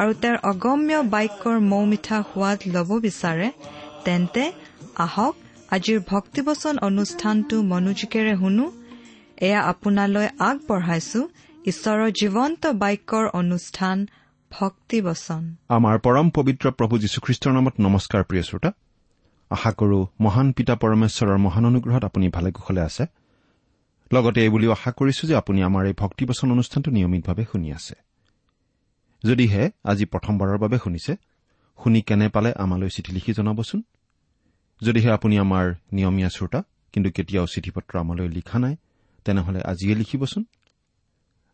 আৰু তেওঁৰ অগম্য বাক্যৰ মৌ মিঠা সোৱাদ ল'ব বিচাৰে তেন্তে আহক আজিৰ ভক্তিবচন অনুষ্ঠানটো মনোযোগেৰে শুনো। এয়া আপোনালৈ আগবঢ়াইছো ঈশ্বৰৰ জীৱন্ত বাক্যৰ অনুষ্ঠান ভক্তিবচন। আমাৰ পৰম পবিত্ৰ প্ৰভু যীশুখ্ৰীষ্টৰ নামত নমস্কাৰ প্ৰিয় শ্ৰোতা। আশা কৰো মহান পিতা পৰমেশ্বৰৰ মহান অনুগ্ৰহত আপুনি ভালে কুশলে আছে। লগতে এই বুলিও আশা কৰিছো যে আপুনি আমাৰ এই ভক্তিবচন অনুষ্ঠানটো নিয়মিতভাৱে শুনি আছে। যদিহে আজি প্ৰথমবাৰৰ বাবে শুনিছে শুনি কেনে পালে আমালৈ চিঠি লিখি জনাবচোন? যদিহে আপুনি আমাৰ নিয়মীয়া শ্ৰোতা কিন্তু কেতিয়াও চিঠি পত্ৰ আমালৈ লিখা নাই তেনেহলে আজিয়ে লিখিবচোন।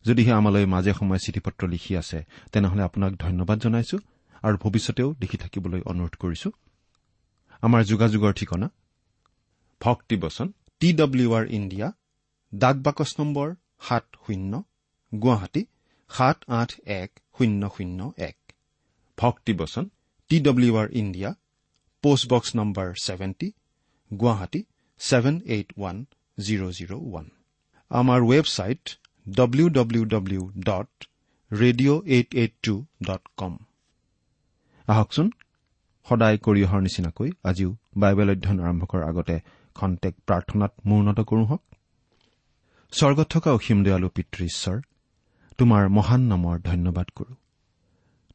যদিহে আমালৈ মাজে সময়ে চিঠি পত্ৰ লিখি আছে তেনেহলে আপোনাক ধন্যবাদ জনাইছো আৰু ভৱিষ্যতেও লিখি থাকিবলৈ অনুৰোধ কৰিছো। আমাৰ যোগাযোগৰ ঠিকনা ভক্তিবচন টি ডব্লিউ আৰ ইণ্ডিয়া ডাক বাকচ নম্বৰ সাত শূন্য গুৱাহাটী সাত আঠ এক শূন্য শূন্য এক ভক্তিবচন T W R India postbox number seventy Guwahati seven eight one zero' zero' one আমাৰ website W W W dot radio' eight eight two dot com আহকচোন সদায় কৰি অহাৰ নিচিনাকৈ আজিও বাইবেল অধ্যয়ন আৰম্ভ কৰাৰ আগতে খন্তেক প্ৰাৰ্থনাত মূৰ্ণত কৰোঁ হওক স্বৰ্গত থকা অসীম দয়ালু পিতৃ ঈশ্বৰ তোমাৰ মহান নামৰ ধন্যবাদ কৰো।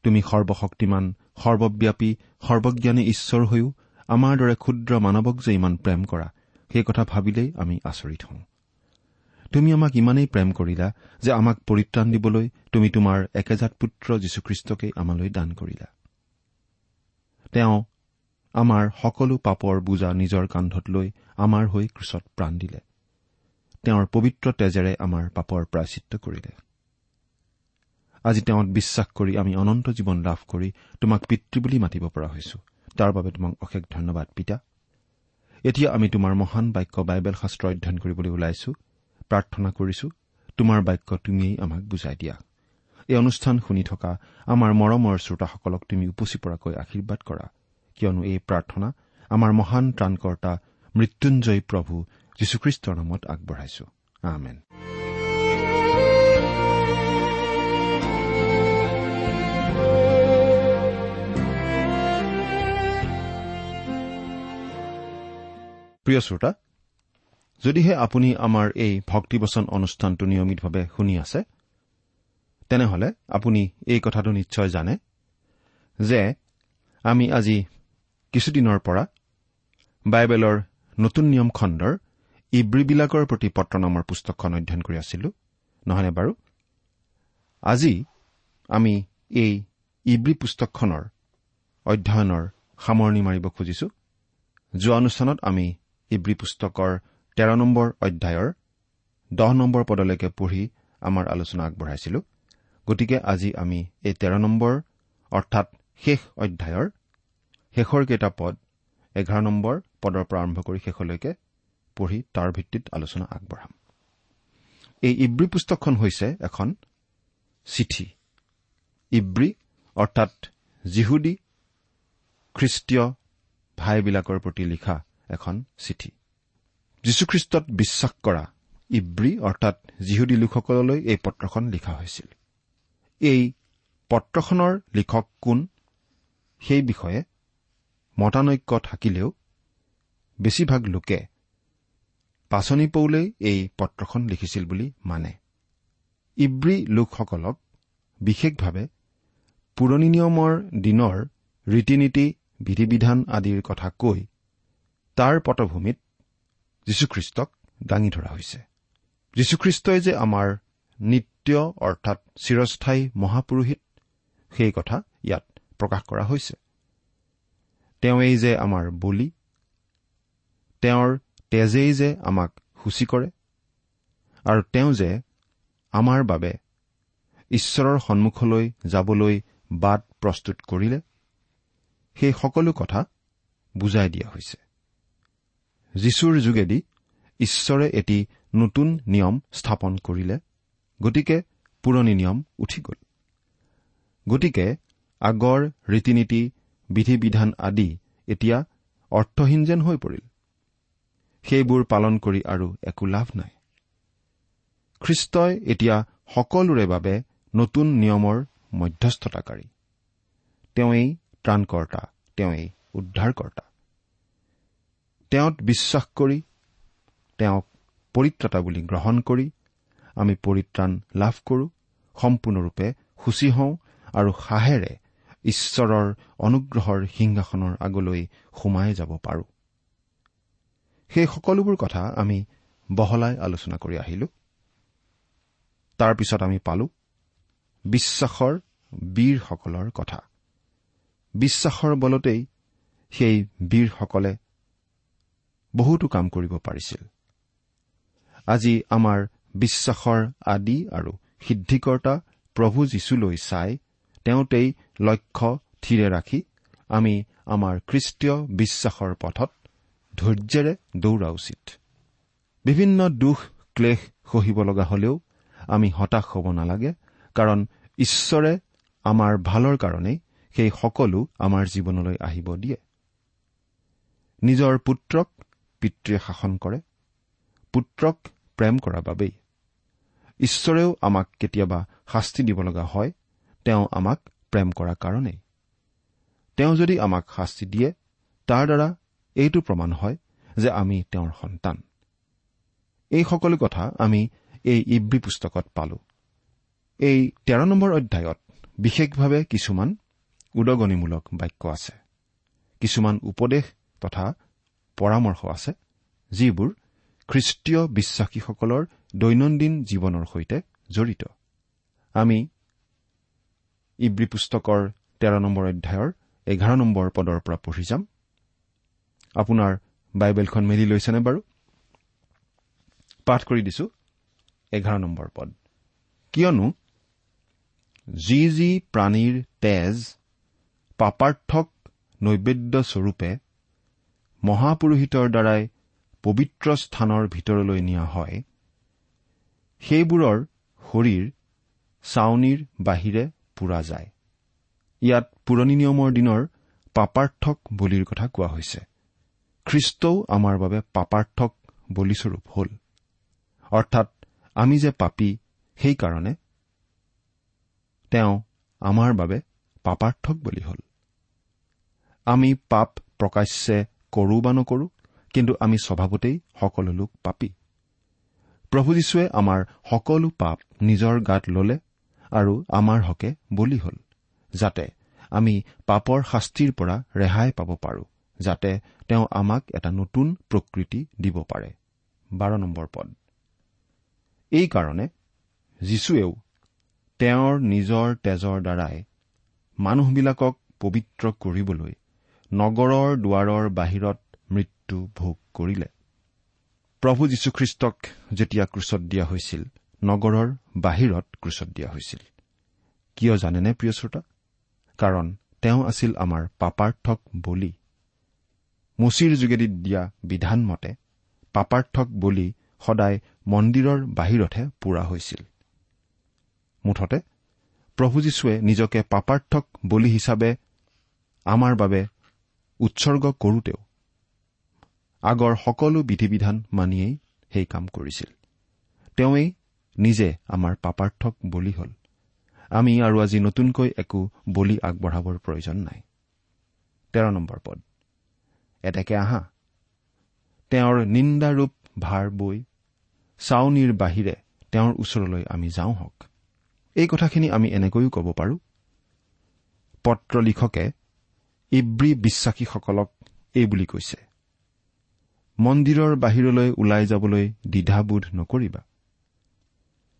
তুমি সৰ্বশক্তিমান সৰ্বব্যাপী সৰ্বজ্ঞানী ঈশ্বৰ হৈও আমাৰ দৰে ক্ষুদ্ৰ মানৱক যে ইমান প্ৰেম কৰা সেই কথা ভাবিলেই আমি আচৰিত হওঁ। তুমি আমাক ইমানেই প্ৰেম কৰিলা যে আমাক পৰিত্ৰাণ দিবলৈ তুমি তোমাৰ একেজাত পুত্ৰ যীশুখ্ৰীষ্টকেই আমালৈ দান কৰিলা। তেওঁ আমাৰ সকলো পাপৰ বোজা নিজৰ কান্ধত লৈ আমাৰ হৈ ক্ৰুচত প্ৰাণ দিলে। তেওঁৰ পবিত্ৰ তেজেৰে আমাৰ পাপৰ প্ৰায়চিত্ৰ কৰিলে। আজি তেওঁত বিশ্বাস কৰি আমি অনন্ত জীৱন লাভ কৰি তোমাক পিতৃ বুলি মাতিব পৰা হৈছো। তাৰ বাবে তোমাক অশেষ ধন্যবাদ পিতা। এতিয়া আমি তোমাৰ মহান বাক্য বাইবেল শাস্ত্ৰ অধ্যয়ন কৰিবলৈ ওলাইছো প্ৰাৰ্থনা কৰিছো তোমাৰ বাক্য তুমিয়েই আমাক বুজাই দিয়া। এই অনুষ্ঠান শুনি থকা আমাৰ মৰমৰ শ্ৰোতাসকলক তুমি উপচি পৰাকৈ আশীৰ্বাদ কৰা। কিয়নো এই প্ৰাৰ্থনা আমাৰ মহান ত্ৰাণকৰ্তা মৃত্যুঞ্জয় প্ৰভু যীশুখ্ৰীষ্টৰ নামত আগবঢ়াইছো। আমেন। প্ৰিয় শ্ৰোতা যদিহে আপুনি আমাৰ এই ভক্তিবচন অনুষ্ঠানটো নিয়মিতভাৱে শুনি আছে তেনেহলে আপুনি এই কথাটো নিশ্চয় জানে যে আমি আজি কিছুদিনৰ পৰা বাইবেলৰ নতুন নিয়ম খণ্ডৰ ইব্ৰীবিলাকৰ প্ৰতি পত্ৰ নামৰ পুস্তকখন অধ্যয়ন কৰি আছিলো। নহয়নে বাৰু? আজি আমি এই ইব্ৰী পুস্তকখনৰ অধ্যয়নৰ সামৰণি মাৰিব খুজিছো। যোৱা অনুষ্ঠানত আমি ইব্ৰী পুস্তকৰ তেৰ নম্বৰ অধ্যায়ৰ দহ নম্বৰ পদলৈকে পঢ়ি আমাৰ আলোচনা আগবঢ়াইছিলো। গতিকে আজি আমি এই তেৰ নম্বৰ অৰ্থাৎ শেষ অধ্যায়ৰ শেষৰ কেইটা পদ এঘাৰ নম্বৰ পদৰ পৰা আৰম্ভ কৰি শেষলৈকে পঢ়ি তাৰ ভিত্তিত আলোচনা আগবঢ়াম। এই ইব্ৰী পুস্তকখন হৈছে এখন চিঠি। ইব্ৰী অৰ্থাৎ জিহুদী খ্ৰীষ্টীয় ভাইবিলাকৰ প্ৰতি লিখা এখন চিঠি। যীশুখ্ৰীষ্টত বিশ্বাস কৰা ইব্ৰী অৰ্থাৎ জিহুদী লোকসকললৈ এই পত্ৰখন লিখা হৈছিল। এই পত্ৰখনৰ লিখক কোন? সেই বিষয়ে মতানৈক্য থাকিলেও বেছিভাগ লোকে পাচনি পৌলেই এই পত্ৰখন লিখিছিল বুলি মানে। ইব্ৰী লোকসকলক বিশেষভাৱে পুৰণি নিয়মৰ দিনৰ ৰীতি নীতি বিধি বিধান আদিৰ কথা কৈ তাৰ পটভূমিত যীশুখ্ৰীষ্টক দাঙি ধৰা হৈছে। যীশুখ্ৰীষ্টই যে আমাৰ নিত্য অৰ্থাৎ চিৰস্থায়ী মহাপুৰোহিত সেই কথা ইয়াত প্ৰকাশ কৰা হৈছে। তেওঁৱেই যে আমাৰ বলি তেওঁৰ তেজেই যে আমাক সূচী কৰে আৰু তেওঁ যে আমাৰ বাবে ঈশ্বৰৰ সন্মুখলৈ যাবলৈ বাট প্ৰস্তুত কৰিলে সেই সকলো কথা বুজাই দিয়া হৈছে। যীশুৰ যোগেদি ঈশ্বৰে এটি নতুন নিয়ম স্থাপন কৰিলে গতিকে পুৰণি নিয়ম উঠি গ'ল। গতিকে আগৰ ৰীতি নীতি বিধি বিধান আদি এতিয়া অৰ্থহীন যেন হৈ পৰিল। সেইবোৰ পালন কৰি আৰু একো লাভ নাই। খ্ৰীষ্টই এতিয়া সকলোৰে বাবে নতুন নিয়মৰ মধ্যস্থতাকাৰী। তেওঁই ত্ৰাণকৰ্তা তেওঁই উদ্ধাৰকৰ্তা। তেওঁত বিশ্বাস কৰি তেওঁক পৰিত্ৰাতা বুলি গ্ৰহণ কৰি আমি পৰিত্ৰাণ লাভ কৰো সম্পূৰ্ণৰূপে সূচী হওঁ আৰু সাহেৰে ঈশ্বৰৰ অনুগ্ৰহৰ সিংহাসনৰ আগলৈ সোমাই যাব পাৰো। সেই সকলোবোৰ কথা আমি বহলাই আলোচনা কৰি আহিলো। তাৰ পিছত আমি পালো বিশ্বাসৰ বীৰসকলৰ কথা। বিশ্বাসৰ বলতেই সেই বীৰসকলে বহুতো কাম কৰিব পাৰিছিল। আজি আমাৰ বিশ্বাসৰ আদি আৰু সিদ্ধিকৰ্তা প্ৰভু যীশুলৈ চাই তেওঁতেই লক্ষ্য থিৰে ৰাখি আমি আমাৰ খ্ৰীষ্টীয় বিশ্বাসৰ পথত ধৈৰ্যেৰে দৌৰা উচিত। বিভিন্ন দুখ ক্লেশ সহিব লগা হলেও আমি হতাশ হ'ব নালাগে কাৰণ ঈশ্বৰে আমাৰ ভালৰ কাৰণেই সেই সকলো আমাৰ জীৱনলৈ আহিব দিয়ে। নিজৰ পুত্ৰক পিতৃয়ে শাসন কৰে পুত্ৰক প্ৰেম কৰাৰ বাবেই। ঈশ্বৰেও আমাক কেতিয়াবা শাস্তি দিব লগা হয় তেওঁ আমাক প্ৰেম কৰাৰ কাৰণেই তেওঁ যদি আমাক শাস্তি দিয়ে তাৰ দ্বাৰা এইটো প্ৰমাণ হয় যে আমি তেওঁৰ সন্তান। এই সকলো কথা আমি এই ইব্ৰী পুস্তকত পালো। এই তেৰ নম্বৰ অধ্যায়ত বিশেষভাৱে কিছুমান উদগনিমূলক বাক্য আছে। কিছুমান উপদেশ তথা পৰামৰ্শ আছে যিবোৰ খ্ৰীষ্টীয় বিশ্বাসীসকলৰ দৈনন্দিন জীৱনৰ সৈতে জড়িত। আমি ইব্ৰী পুস্তকৰ তেৰ নম্বৰ অধ্যায়ৰ এঘাৰ নম্বৰ পদৰ পৰা পঢ়ি যাম। আপোনাৰ বাইবেলখন মেলি লৈছেনে বাৰু? পাঠ কৰি দিছো এঘাৰ নম্বৰ পদ। কিয়নো যি যি প্ৰাণীৰ তেজ পাপাৰ্থক নৈবেদ্যস্বৰূপে মহাপুৰোহিতৰ দ্বাৰাই পবিত্ৰ স্থানৰ ভিতৰলৈ নিয়া হয়। সেইবোৰৰ শৰীৰ চাউনীৰ বাহিৰে পুৰা যায়। ইয়াত পুৰণি নিয়মৰ দিনৰ পাপাৰ্থক বলিৰ কথা কোৱা হৈছে। খ্ৰীষ্টও আমাৰ বাবে পাপাৰ্থক বলিস্বৰূপ হ'ল। অৰ্থাৎ আমি যে পাপী সেইকাৰণে তেওঁ আমাৰ বাবে পাপাৰ্থক বলি হ'ল। আমি পাপ প্ৰকাশ্যে কৰো বা নকৰো কিন্তু আমি স্বভাৱতেই সকলো লোক পাপী। প্ৰভু যীশুৱে আমাৰ সকলো পাপ নিজৰ গাত ললে আৰু আমাৰ হকে বলি হ'ল যাতে আমি পাপৰ শাস্তিৰ পৰা ৰেহাই পাব পাৰো যাতে তেওঁ আমাক এটা নতুন প্ৰকৃতি দিব পাৰে। বাৰ নম্বৰ পদ। এইকাৰণে যীশুৱেও তেওঁৰ নিজৰ তেজৰ দ্বাৰাই মানুহবিলাকক পবিত্ৰ কৰিবলৈ নগৰৰ দুৱাৰৰ বাহিৰত মৃত্যু ভোগ কৰিলে। প্ৰভু যীশুখ্ৰীষ্টক যেতিয়া ক্ৰুচত দিয়া হৈছিল নগৰৰ বাহিৰত ক্ৰুচত দিয়া হৈছিল। কিয় জানেনে প্ৰিয় শ্ৰোতা? কাৰণ তেওঁ আছিল আমাৰ পাপাৰ্থক বলি। মুচিৰ যোগেদি দিয়া বিধান মতে পাপাৰ্থক বলি সদায় মন্দিৰৰ বাহিৰতহে পূৰা হৈছিল। মুঠতে প্ৰভু যীশুৱে নিজকে পাপাৰ্থক বলি হিচাপে আমাৰ বাবে উৎসৰ্গ কৰোতেও আগৰ সকলো বিধি বিধান মানিয়েই সেই কাম কৰিছিল। তেওঁৱেই নিজে আমাৰ পাপাৰ্থক বলি হ'ল। আমি আৰু আজি নতুনকৈ একো বলি আগবঢ়াবৰ প্ৰয়োজন নাই। তেৰ নম্বৰ পদ। এতেকে আহা। তেওঁৰ নিন্দাৰূপ ভাৰ বৈ চাউনীৰ বাহিৰে তেওঁৰ ওচৰলৈ আমি যাওঁ হওক। এই কথাখিনি আমি এনেকৈও ক'ব পাৰো। পত্ৰ লিখকে ইব্ৰী বিশ্বাসীসকলক এই বুলি কৈছে মন্দিৰৰ বাহিৰলৈ ওলাই যাবলৈ দ্বিধাবোধ নকৰিবা।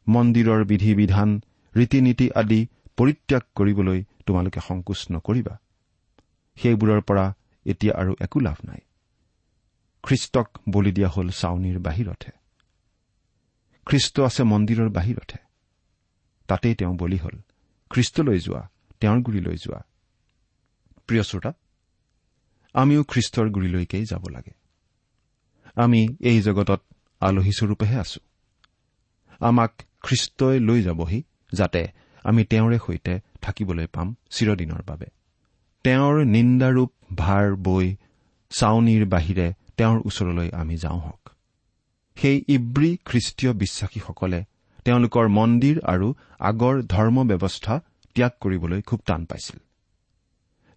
মন্দিৰৰ বিধি বিধান ৰীতি নীতি আদি পৰিত্যাগ কৰিবলৈ তোমালোকে সংকোচ নকৰিবা। সেইবোৰৰ পৰা এতিয়া আৰু একো লাভ নাই। খ্ৰীষ্টক বলি দিয়া হ'ল চাউনীৰ বাহিৰতহে। খ্ৰীষ্ট আছে মন্দিৰৰ বাহিৰতহে। তাতেই তেওঁ বলি হ'ল খ্ৰীষ্টলৈ যোৱা তেওঁৰ গুৰিলৈ যোৱা প্ৰিয় শ্ৰোতা আমিও খ্ৰীষ্টৰ গুৰিলৈকেই যাব লাগে। আমি এই জগতত আলহীস্বৰূপেহে আছো। আমাক খ্ৰীষ্টই লৈ যাবহি যাতে আমি তেওঁৰে সৈতে থাকিবলৈ পাম চিৰদিনৰ বাবে। তেওঁৰ নিন্দাৰূপ ভাৰ বৈ চাউনীৰ বাহিৰে তেওঁৰ ওচৰলৈ আমি যাওঁ হওক। সেই ইব্ৰী খ্ৰীষ্টীয় বিশ্বাসীসকলে তেওঁলোকৰ মন্দিৰ আৰু আগৰ ধৰ্ম ব্যৱস্থা ত্যাগ কৰিবলৈ খুব টান পাইছিল।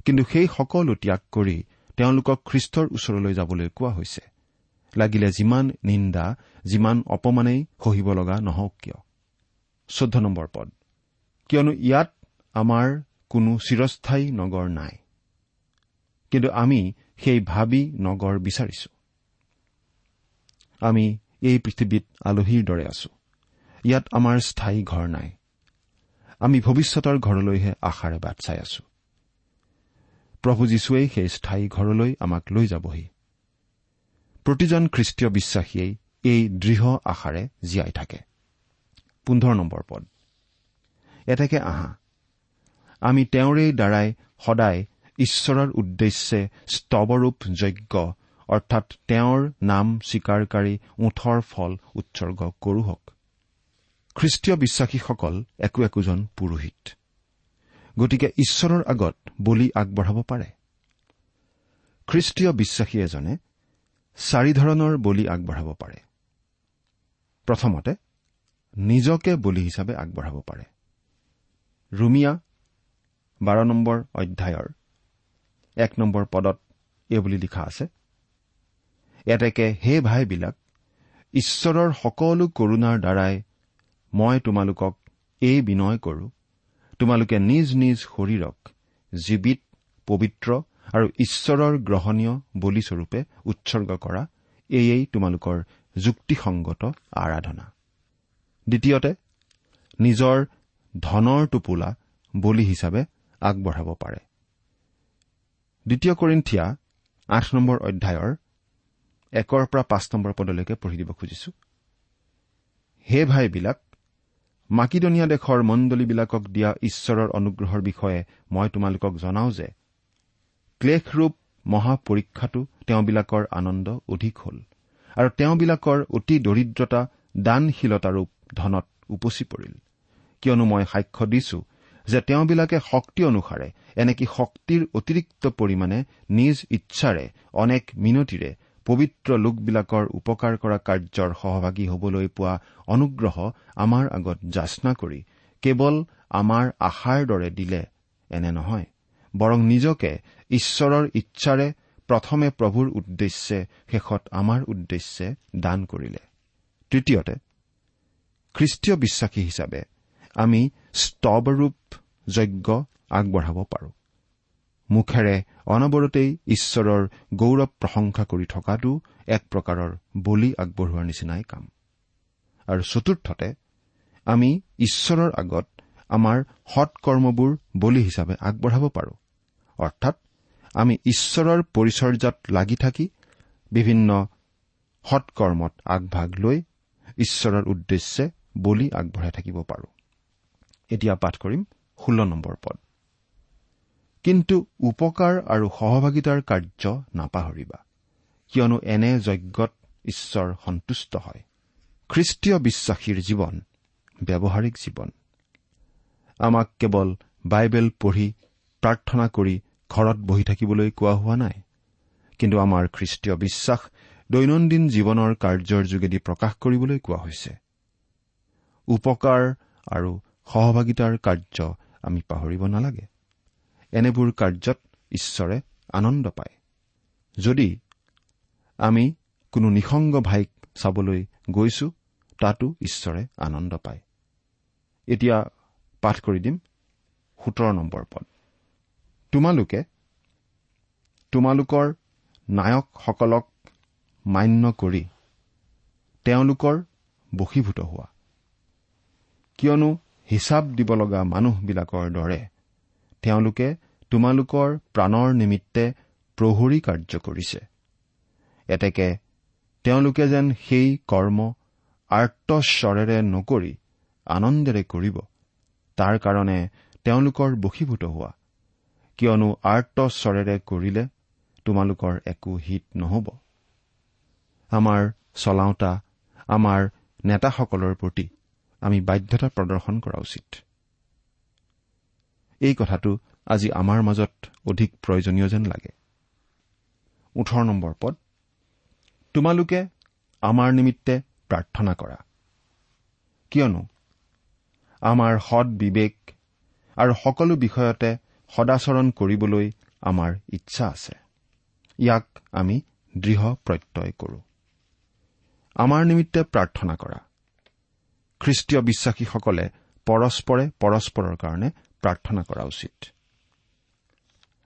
কিন্তু সেই সকলো ত্যাগ কৰি তেওঁলোকক খ্ৰীষ্টৰ ওচৰলৈ যাবলৈ কোৱা হৈছে। লাগিলে যিমান নিন্দা যিমান অপমানেই সহিব লগা নহওক কিয়? চৈধ্য নম্বৰ পদ। কিয়নো ইয়াত আমাৰ কোনো চিৰস্থায়ী নগৰ নাই। কিন্তু আমি সেই ভাবি নগৰ বিচাৰিছো। আমি এই পৃথিৱীত আলহীৰ দৰে আছো। ইয়াত আমাৰ স্থায়ী ঘৰ নাই। আমি ভৱিষ্যতৰ ঘৰলৈহে আশাৰে বাট চাই আছো। প্ৰভু যীশুৱেই সেই স্থায়ী ঘৰলৈ আমাক লৈ যাবহি। প্ৰতিজন খ্ৰীষ্টীয় বিশ্বাসীয়েই এই দৃঢ় আশাৰে জীয়াই থাকে। পোন্ধৰ নম্বৰ পদ। এতেকে আহা আমি তেওঁৰে দ্বাৰাই সদায় ঈশ্বৰৰ উদ্দেশ্যে স্তৱৰূপ যজ্ঞ অৰ্থাৎ তেওঁৰ নাম স্বীকাৰকাৰী ওঠৰ ফল উৎসৰ্গ কৰোহক খ্ৰীষ্টীয় বিশ্বাসীসকল একো একোজন পুৰোহিত। গতিকে ঈশ্বৰৰ আগত বলি আগবঢ়াব পাৰে। খ্ৰীষ্টীয় বিশ্বাসী এজনে চাৰি ধৰণৰ বলি আগবঢ়াব পাৰে। প্ৰথমতে নিজকে বলি হিচাপে আগবঢ়াব পাৰে। ৰুমিয়া বাৰ নম্বৰ অধ্যায়ৰ এক নম্বৰ পদত এইবুলি লিখা আছে এতেকে হে ভাইবিলাক ঈশ্বৰৰ সকলো কৰোণাৰ দ্বাৰাই মই তোমালোকক এই বিনয় কৰো। তোমালোকে নিজ নিজ শৰীৰক জীৱিত পবিত্ৰ আৰু ঈশ্বৰৰ গ্ৰহণীয় বলিস্বৰূপে উৎসৰ্গ কৰা এয়েই তোমালোকৰ যুক্তিসংগত আৰাধনা। দ্বিতীয়তে নিজৰ ধনৰ টোপোলা বলি হিচাপে আগবঢ়াব পাৰে। দ্বিতীয় কৰিন্ঠিয়া আঠ নম্বৰ অধ্যায়ৰ একৰ পৰা পাঁচ নম্বৰ পদলৈকে পঢ়ি দিব খুজিছো। হে ভাইবিলাক মাকিদনীয়া দেশৰ মণ্ডলীবিলাকক দিয়া ঈশ্বৰৰ অনুগ্ৰহৰ বিষয়ে মই তোমালোকক জনাওঁ যে ক্লেশৰূপ মহাপৰীক্ষাটো তেওঁবিলাকৰ আনন্দ অধিক হ'ল আৰু তেওঁবিলাকৰ অতি দৰিদ্ৰতা দানশীলতাৰূপ ধনত উপচি পৰিল। কিয়নো মই সাক্ষ্য দিছো যে তেওঁবিলাকে শক্তি অনুসাৰে এনেকি শক্তিৰ অতিৰিক্ত পৰিমাণে নিজ ইচ্ছাৰে অনেক মিনতিৰে পবিত্ৰ লোকবিলাকৰ উপকাৰ কৰা কাৰ্যৰ সহভাগী হবলৈ পোৱা অনুগ্ৰহ আমাৰ আগত যাচনা কৰি কেৱল আমাৰ আশাৰ দৰে দিলে এনে নহয় বৰং নিজকে ঈশ্বৰৰ ইচ্ছাৰে প্ৰথমে প্ৰভুৰ উদ্দেশ্যে শেষত আমাৰ উদ্দেশ্যে দান কৰিলে। তৃতীয়তে খ্ৰীষ্টীয় বিশ্বাসী হিচাপে আমি স্তৱৰূপ যজ্ঞ আগবঢ়াব পাৰোঁ। মুখেৰে অনবৰতেই ঈশ্বৰৰ গৌৰৱ প্ৰশংসা কৰি থকাটো এক প্ৰকাৰৰ বলি আগবঢ়োৱাৰ নিচিনাই কাম। আৰু চতুৰ্থতে আমি ঈশ্বৰৰ আগত আমাৰ সৎকৰ্মবোৰ বলি হিচাপে আগবঢ়াব পাৰোঁ। অৰ্থাৎ আমি ঈশ্বৰৰ পৰিচৰ্যাত লাগি থাকি বিভিন্ন সৎকৰ্মত আগভাগ লৈ ঈশ্বৰৰ উদ্দেশ্যে বলি আগবঢ়াই থাকিব পাৰোঁ। এতিয়া পাঠ কৰিম ষোল্ল নম্বৰ পদ। কিন্তু উপকাৰ আৰু সহভাগিতাৰ কাৰ্য নাপাহৰিবা। কিয়নো এনে যজ্ঞত ঈশ্বৰ সন্তুষ্ট হয়। খ্ৰীষ্টীয় বিশ্বাসীৰ জীৱন ব্যৱহাৰিক জীৱন। আমাক কেৱল বাইবেল পঢ়ি প্ৰাৰ্থনা কৰি ঘৰত বহি থাকিবলৈ কোৱা হোৱা নাই। কিন্তু আমাৰ খ্ৰীষ্টীয় বিশ্বাস দৈনন্দিন জীৱনৰ কাৰ্যৰ যোগেদি প্ৰকাশ কৰিবলৈ কোৱা হৈছে। উপকাৰ আৰু সহভাগিতাৰ কাৰ্য আমি পাহৰিব নালাগে। এনেবোৰ কাৰ্যত ঈশ্বৰে আনন্দ পায়। যদি আমি কোনো নিসংগ ভাইক চাবলৈ গৈছো তাতো ঈশ্বৰে আনন্দ পায়। এতিয়া পাঠ কৰি দিম সোতৰ নম্বৰ পদ। তোমালোকে তোমালোকৰ নায়কসকলক মান্য কৰি তেওঁলোকৰ বশীভূত হোৱা। কিয়নো হিচাপ দিব লগা মানুহবিলাকৰ দৰে তেওঁলোকে তোমালোকৰ প্ৰাণৰ নিমিত্তে প্ৰহৰী কাৰ্য কৰিছে। এতেকে তেওঁলোকে যেন সেই কৰ্ম আৰ্তস্বৰেৰে নকৰি আনন্দেৰে কৰিব তাৰ কাৰণে তেওঁলোকৰ বশীভূত হোৱা। কিয়নো আৰ্তস্বৰেৰে কৰিলে তোমালোকৰ একো হিত নহ'ব। আমাৰ চলাওঁতা আমাৰ নেতাসকলৰ প্ৰতি আমি বাধ্যতা প্ৰদৰ্শন কৰা উচিত। এই কথাটো আজি আমাৰ মাজত অধিক প্ৰয়োজনীয় যেন লাগে। ওঠৰ নম্বৰ পদ তোমালোকে আমাৰ নিমিত্তে প্ৰাৰ্থনা কৰা। কিয়নো আমাৰ সৎ বিবেক আৰু সকলো বিষয়তে সদাচৰণ কৰিবলৈ আমাৰ ইচ্ছা আছে। ইয়াক আমি দৃঢ় প্ৰত্যয় কৰো। আমাৰ নিমিত্তে প্ৰাৰ্থনা কৰা। খ্ৰীষ্টীয় বিশ্বাসীসকলে পৰস্পৰে পৰস্পৰৰ কাৰণে প্ৰাৰ্থনা কৰা উচিত।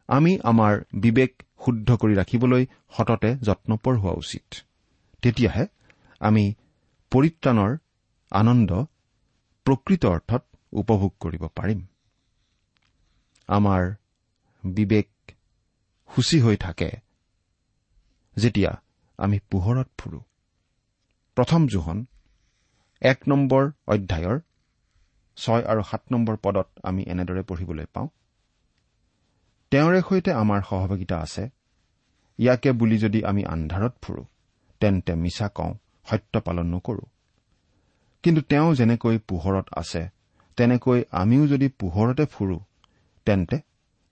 আমি আমাৰ বিবেক শুদ্ধ কৰি ৰাখিবলৈ সততে যত্নপৰ হোৱা উচিত। তেতিয়াহে আমি পৰিত্ৰাণৰ আনন্দ প্ৰকৃত অৰ্থত উপভোগ কৰিব পাৰিম। আমাৰ বিবেক সূচী হৈ থাকে যেতিয়া আমি পোহৰত ফুৰো। প্ৰথম জোহন এক নম্বৰ অধ্যায়ৰ ছয় আৰু সাত নম্বৰ পদত আমি এনেদৰে পঢ়িবলৈ পাওঁ। তেওঁৰে সৈতে আমাৰ সহভাগিতা আছে। ইয়াকে বুলি যদি আমি আন্ধাৰত ফুৰো তেন্তে মিছা কওঁ সত্য পালন নকৰো। কিন্তু তেওঁ যেনেকৈ পোহৰত আছে তেনেকৈ আমিও যদি পোহৰতে ফুৰো তেন্তে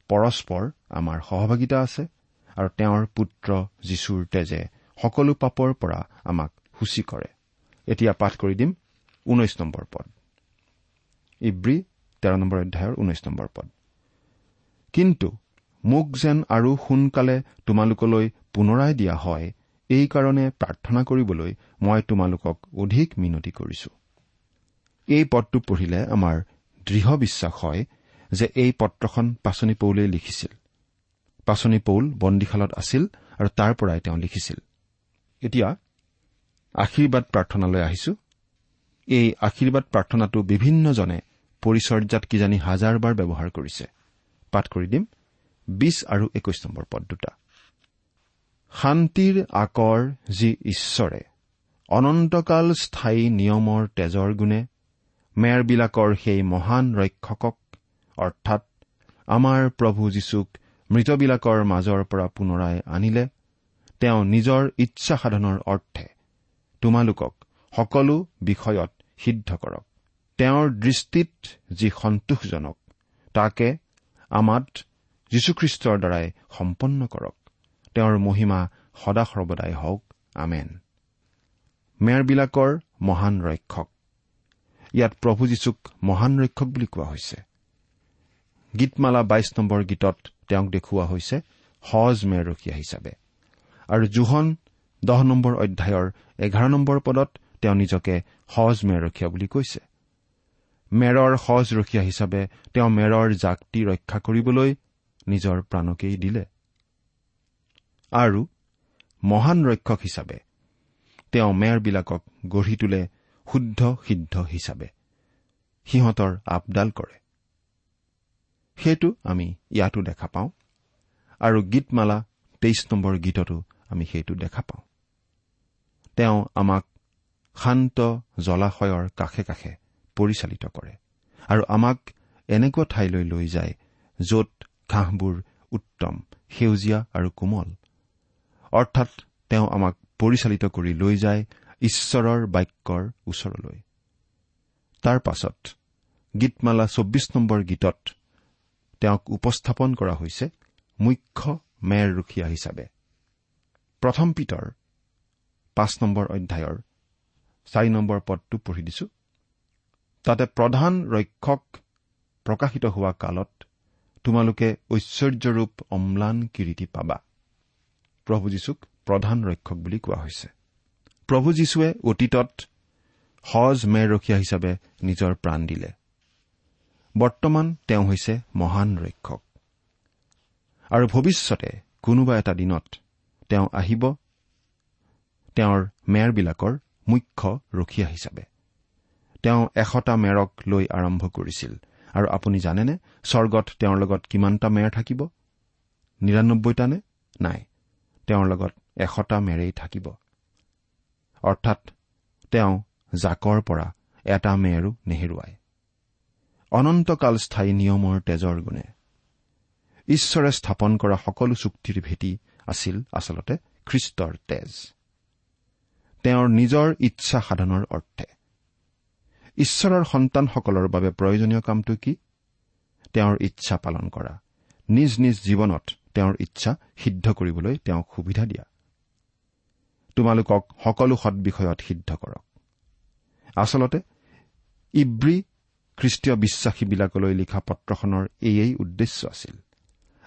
পৰস্পৰ আমাৰ সহভাগিতা আছে আৰু তেওঁৰ পুত্ৰ যীশুৰ তেজে সকলো পাপৰ পৰা আমাক সূচী কৰে। এতিয়া পাঠ কৰি দিম। ঊনৈশ নম্বৰ পদ। ইব্ৰী তেৰ নম্বৰ অধ্যায়ৰ ঊনৈশ নম্বৰ পদ। কিন্তু মোক যেন আৰু সোনকালে তোমালোকলৈ পুনৰাই দিয়া হয় এইকাৰণে প্ৰাৰ্থনা কৰিবলৈ মই তোমালোকক অধিক মিনতি কৰিছো। এই পদটো পঢ়িলে আমাৰ দৃঢ় বিশ্বাস হয় যে এই পত্ৰখন পাচনি পৌলেই লিখিছিল। পাচনি পৌল বন্দীশালত আছিল আৰু তাৰ পৰাই তেওঁ লিখিছিল। এতিয়া আশীৰ্বাদ প্ৰাৰ্থনালৈ আহিছো। এই আশীৰ্বাদ প্ৰাৰ্থনাটো বিভিন্নজনে পৰিচৰ্যাত কিজানি হাজাৰবাৰ ব্যৱহাৰ কৰিছে। পাঠ কৰি দিম। বিশ আৰু একৈশ নম্বৰ পদ দুটা। শান্তিৰ আকৰ যি ঈশ্বৰে অনন্তকাল স্থায়ী নিয়মৰ তেজৰ গুণে মেৰবিলাকৰ সেই মহান ৰক্ষকক অৰ্থাৎ আমাৰ প্ৰভু যীশুক মৃতবিলাকৰ মাজৰ পৰা পুনৰাই আনিলে তেওঁ নিজৰ ইচ্ছা সাধনৰ অৰ্থে তোমালোকক সকলো বিষয়ত সিদ্ধ কৰক। তেওঁৰ দৃষ্টিত যি সন্তোষজনক তাকে আমাত যীশুখ্ৰীষ্টৰ দ্বাৰাই সম্পন্ন কৰক। তেওঁৰ মহিমা সদা সৰ্বদাই হওক। আমেন। মেৰবিলাকৰ মহান ৰক্ষক। ইয়াত প্ৰভু যীশুক মহান ৰক্ষক বুলি কোৱা হৈছে। গীতমালা বাইশ নম্বৰ গীতত তেওঁক দেখুওৱা হৈছে সহজ মেৰৰখীয়া হিচাপে। আৰু জোহন দহ নম্বৰ অধ্যায়ৰ এঘাৰ নম্বৰ পদত তেওঁ নিজকে সহজ মেৰৰখীয়া বুলি কৈছে। মেৰৰ সহজ ৰখীয়া হিচাপে তেওঁ মেৰৰ জাকটি ৰক্ষা কৰিবলৈ নিজৰ প্ৰাণকেই দিলে। আৰু মহান ৰক্ষক হিচাপে তেওঁ মেৰবিলাকক গঢ়ি তোলে শুদ্ধ সিদ্ধ হিচাপে। সিহঁতৰ আপডাল কৰে। সেইটো আমি ইয়াতো দেখা পাওঁ। আৰু গীতমালা তেইছ নম্বৰ গীততো আমি সেইটো দেখা পাওঁ। তেওঁ আমাক শান্ত জলাশয়ৰ কাষে কাষে পৰিচালিত কৰে। আৰু আমাক এনেকুৱা ঠাইলৈ লৈ যায় য'ত ঘাঁহবোৰ উত্তম সেউজীয়া আৰু কোমল। অৰ্থাৎ তেওঁ আমাক পৰিচালিত কৰি লৈ যায় ঈশ্বৰৰ বাক্যৰ ওচৰলৈ। তাৰ পাছত গীতমালা চৌব্বিছ নম্বৰ গীতত তেওঁক উপস্থাপন কৰা হৈছে মুখ্য মেৰ ৰখীয়া হিচাপে। প্ৰথম পিতৰ পাঁচ নম্বৰ অধ্যায়ৰ চাৰি নম্বৰ পদটো পঢ়ি দিছো। তাতে প্ৰধান ৰক্ষক প্ৰকাশিত হোৱা কালত তোমালোকে ঐশ্বৰ্যৰূপ অম্লান কিৰিটি পাবা। প্ৰভু যীশুক প্ৰধান ৰক্ষক বুলি কোৱা হৈছে। প্ৰভু যীশুৱে অতীতত সজ মেৰৰখীয়া হিচাপে নিজৰ প্ৰাণ দিলে। বৰ্তমান তেওঁ হৈছে মহান ৰক্ষক। আৰু ভৱিষ্যতে কোনোবা এটা দিনত তেওঁ আহিব। তেওঁৰ মেৰবিলাকৰ মুখ্য ৰখীয়া হিচাপে। তেওঁ এশটা মেৰক লৈ আৰম্ভ কৰিছিল। আৰু আপুনি জানেনে স্বৰ্গত তেওঁৰ লগত কিমানটা মেৰ থাকিব? নিৰান্নব্বৈটা নে নাই। তেওঁৰ লগত এশটা মেৰেই থাকিব। অৰ্থাৎ তেওঁ জাকৰ পৰা এটা মেৰো নেহেৰুৱায়। অনন্তকাল স্থায়ী নিয়মৰ তেজৰ গুণে। ঈশ্বৰে স্থাপন কৰা সকলো চুক্তিৰ ভেটি আছিল আচলতে খ্ৰীষ্টৰ তেজ। তেওঁৰ নিজৰ ইচ্ছা সাধনৰ অৰ্থে। ঈশ্বৰৰ সন্তানসকলৰ বাবে প্ৰয়োজনীয় কামটো কি? তেওঁৰ ইচ্ছা পালন কৰা। নিজ নিজ জীৱনত তেওঁৰ ইচ্ছা সিদ্ধ কৰিবলৈ তেওঁক সুবিধা দিয়া। তোমালোকক সকলো সৎবিষয়ত সিদ্ধ কৰক। আচলতে ইব্ৰী খ্ৰীষ্টীয় বিশ্বাসীবিলাকলৈ লিখা পত্ৰখনৰ এয়েই উদ্দেশ্য আছিল।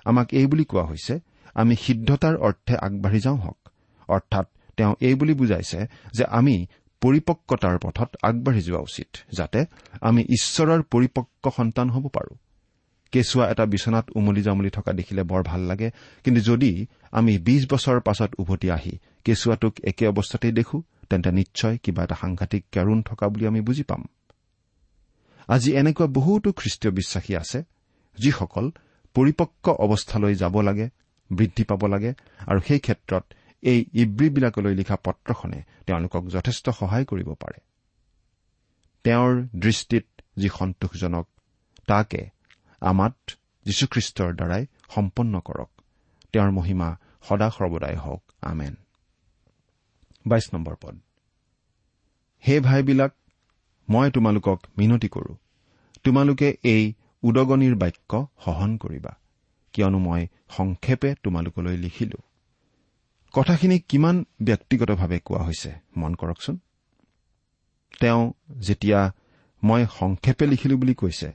আমাক এই বুলি কোৱা হৈছে আমি সিদ্ধতাৰ অৰ্থে আগবাঢ়ি যাওঁ হওক। অৰ্থাৎ তেওঁ এই বুলি বুজাইছে যে আমি পৰিপক্কতাৰ পথত আগবাঢ়ি যোৱা উচিত যাতে আমি ঈশ্বৰৰ পৰিপক্ক সন্তান হ'ব পাৰো। কেঁচুৱা এটা বিচনাত উমলি জামলি থকা দেখিলে বৰ ভাল লাগে কিন্তু যদি আমি বিছ বছৰৰ পাছত উভতি আহি কেঁচুৱাটোক একে অৱস্থাতেই দেখো তেন্তে নিশ্চয় কিবা এটা সাংঘাতিক কেৰুণ থকা বুলি আমি বুজি পাম। আজি এনেকুৱা বহুতো খ্ৰীষ্টীয় বিশ্বাসী আছে যিসকল পৰিপক্ক অৱস্থালৈ যাব লাগে বৃদ্ধি পাব লাগে আৰু সেই ক্ষেত্ৰত এই ইব্ৰীবিলাকলৈ লিখা পত্ৰখনে তেওঁলোকক যথেষ্ট সহায় কৰিব পাৰে। তেওঁৰ দৃষ্টিত যি সন্তোষজনক তাকে আমাত যীশুখ্ৰীষ্টৰ দ্বাৰাই সম্পন্ন কৰক। তেওঁৰ মহিমা সদা সৰ্বদাই হওক। আমেন। পদ। হে ভাইবিলাক মই তোমালোকক মিনতি কৰো। তোমালোকে এই উদগনিৰ বাক্য সহন কৰিবা। কিয়নো মই সংক্ষেপে তোমালোকলৈ লিখিলো। কথাখিনি কিমান ব্যক্তিগতভাৱে কোৱা হৈছে মন কৰকচোন। তেওঁ যেতিয়া মই সংক্ষেপে লিখিলো বুলি কৈছে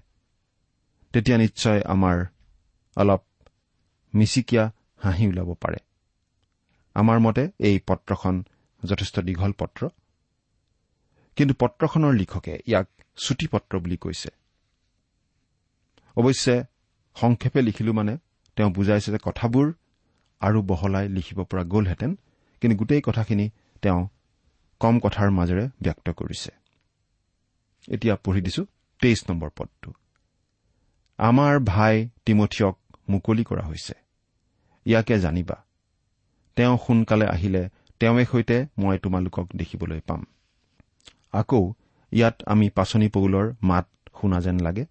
তেতিয়া নিশ্চয় আমাৰ অলপ মিচিকীয়া হাঁহি ওলাব পাৰে। আমাৰ মতে এই পত্ৰখন যথেষ্ট দীঘল পত্ৰ। কিন্তু পত্ৰখনৰ লিখকে ইয়াক চুটি পত্ৰ বুলি কৈছে। অৱশ্যে সংক্ষেপে লিখিলো মানে তেওঁ বুজাইছে যে কথাবোৰ আৰু বহলাই লিখিব পৰা গ'লহেঁতেন কিন্তু গোটেই কথাখিনি তেওঁ কম কথাৰ মাজেৰে ব্যক্ত কৰিছে। এতিয়া পঢ়ি দিছো তেইছ নম্বৰ পদটো। আমাৰ ভাই তিমঠিয়ক মুকলি কৰা হৈছে। ইয়াকে জানিবা। তেওঁ সোনকালে আহিলে তেওঁৱে সৈতে মই তোমালোকক দেখিবলৈ পাম। আকৌ ইয়াত আমি পাচনি পৌলৰ মাত শুনা যেন লাগে।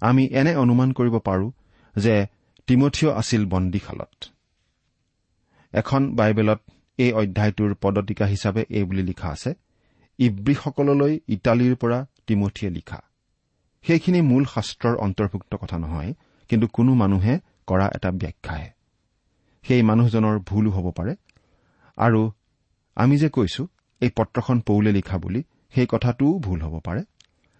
আমি এনে অনুমান কৰিব পাৰো যে তিমঠিয় আছিল বন্দীশালত। এখন বাইবেলত এই অধ্যায়টোৰ পদতিকা হিচাপে এই বুলি লিখা আছে ইব্ৰীসকললৈ ইটালীৰ পৰা তিমঠিয়ে লিখা। সেইখিনি মূল শাস্ত্ৰৰ অন্তৰ্ভুক্ত কথা নহয় কিন্তু কোনো মানুহে কৰা এটা ব্যাখ্যাহে। সেই মানুহজনৰ ভুলো হ'ব পাৰে। আৰু আমি যে কৈছো এই পত্ৰখন পৌলে লিখা বুলি সেই কথাটোও ভুল হ'ব পাৰে।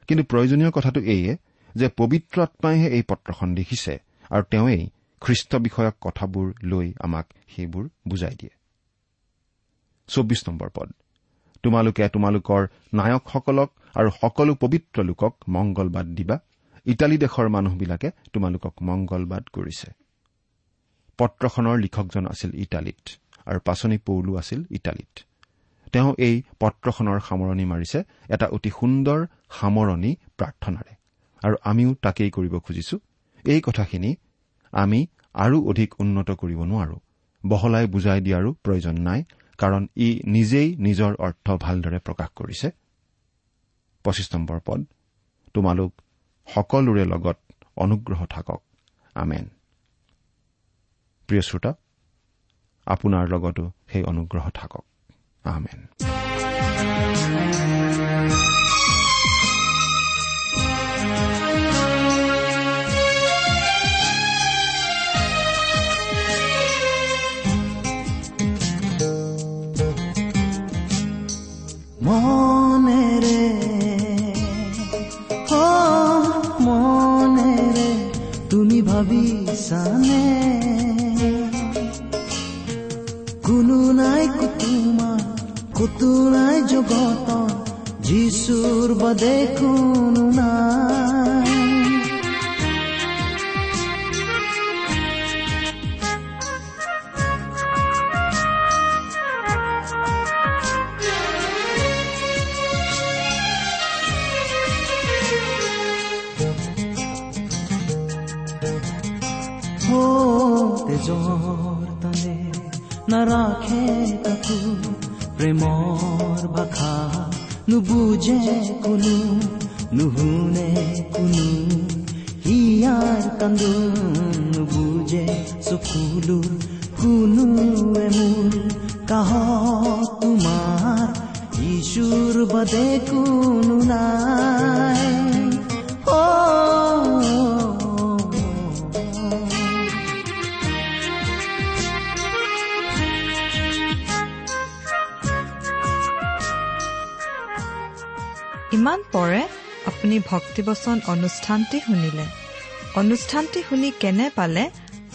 কিন্তু প্ৰয়োজনীয় কথাটো এইয়ে যে পবিত্ৰ আত্মাইহে এই পত্ৰখন লিখিছে আৰু তেওঁই খ্ৰীষ্ট বিষয়ক কথাবোৰ লৈ আমাক সেইবোৰ বুজাই দিয়ে। চৌবিশ নম্বৰ পদ। তোমালোকে তোমালোকৰ নায়কসকলক আৰু সকলো পবিত্ৰ লোকক মংগলবাদ দিবা। ইটালী দেশৰ মানুহবিলাকে তোমালোকক মংগলবাদ কৰিছে। পত্ৰখনৰ লিখকজন আছিল ইটালীত আৰু পাচনি পৌলো আছিল ইটালীত। তেওঁ এই পত্ৰখনৰ সামৰণি মাৰিছে এটা অতি সুন্দৰ সামৰণি প্ৰাৰ্থনাৰে। আৰু আমিও তাকেই কৰিব খুজিছো। এই কথাখিনি আমি আৰু অধিক উন্নত কৰিব নোৱাৰো। বহলাই বুজাই দিয়াৰো প্ৰয়োজন নাই কাৰণ ই নিজেই নিজৰ অৰ্থ ভালদৰে প্ৰকাশ কৰিছে। পঁচিছ নম্বৰ পদ তোমালোক সকলোৰে লগত অনুগ্ৰহ থাকক। আমেন। প্ৰিয় শ্ৰোতা আপোনাৰ লগতো সেই অনুগ্ৰহ থাকক। আমেন। চকুলো শুনোৱে মোৰ কাহ তোমাৰ ঈশ্বৰ বাদে কোনো নাই। ইমান পৰে আপুনি ভক্তিবচন অনুষ্ঠানটি শুনিলে। অনুষ্ঠানটি শুনি কেনে পালে?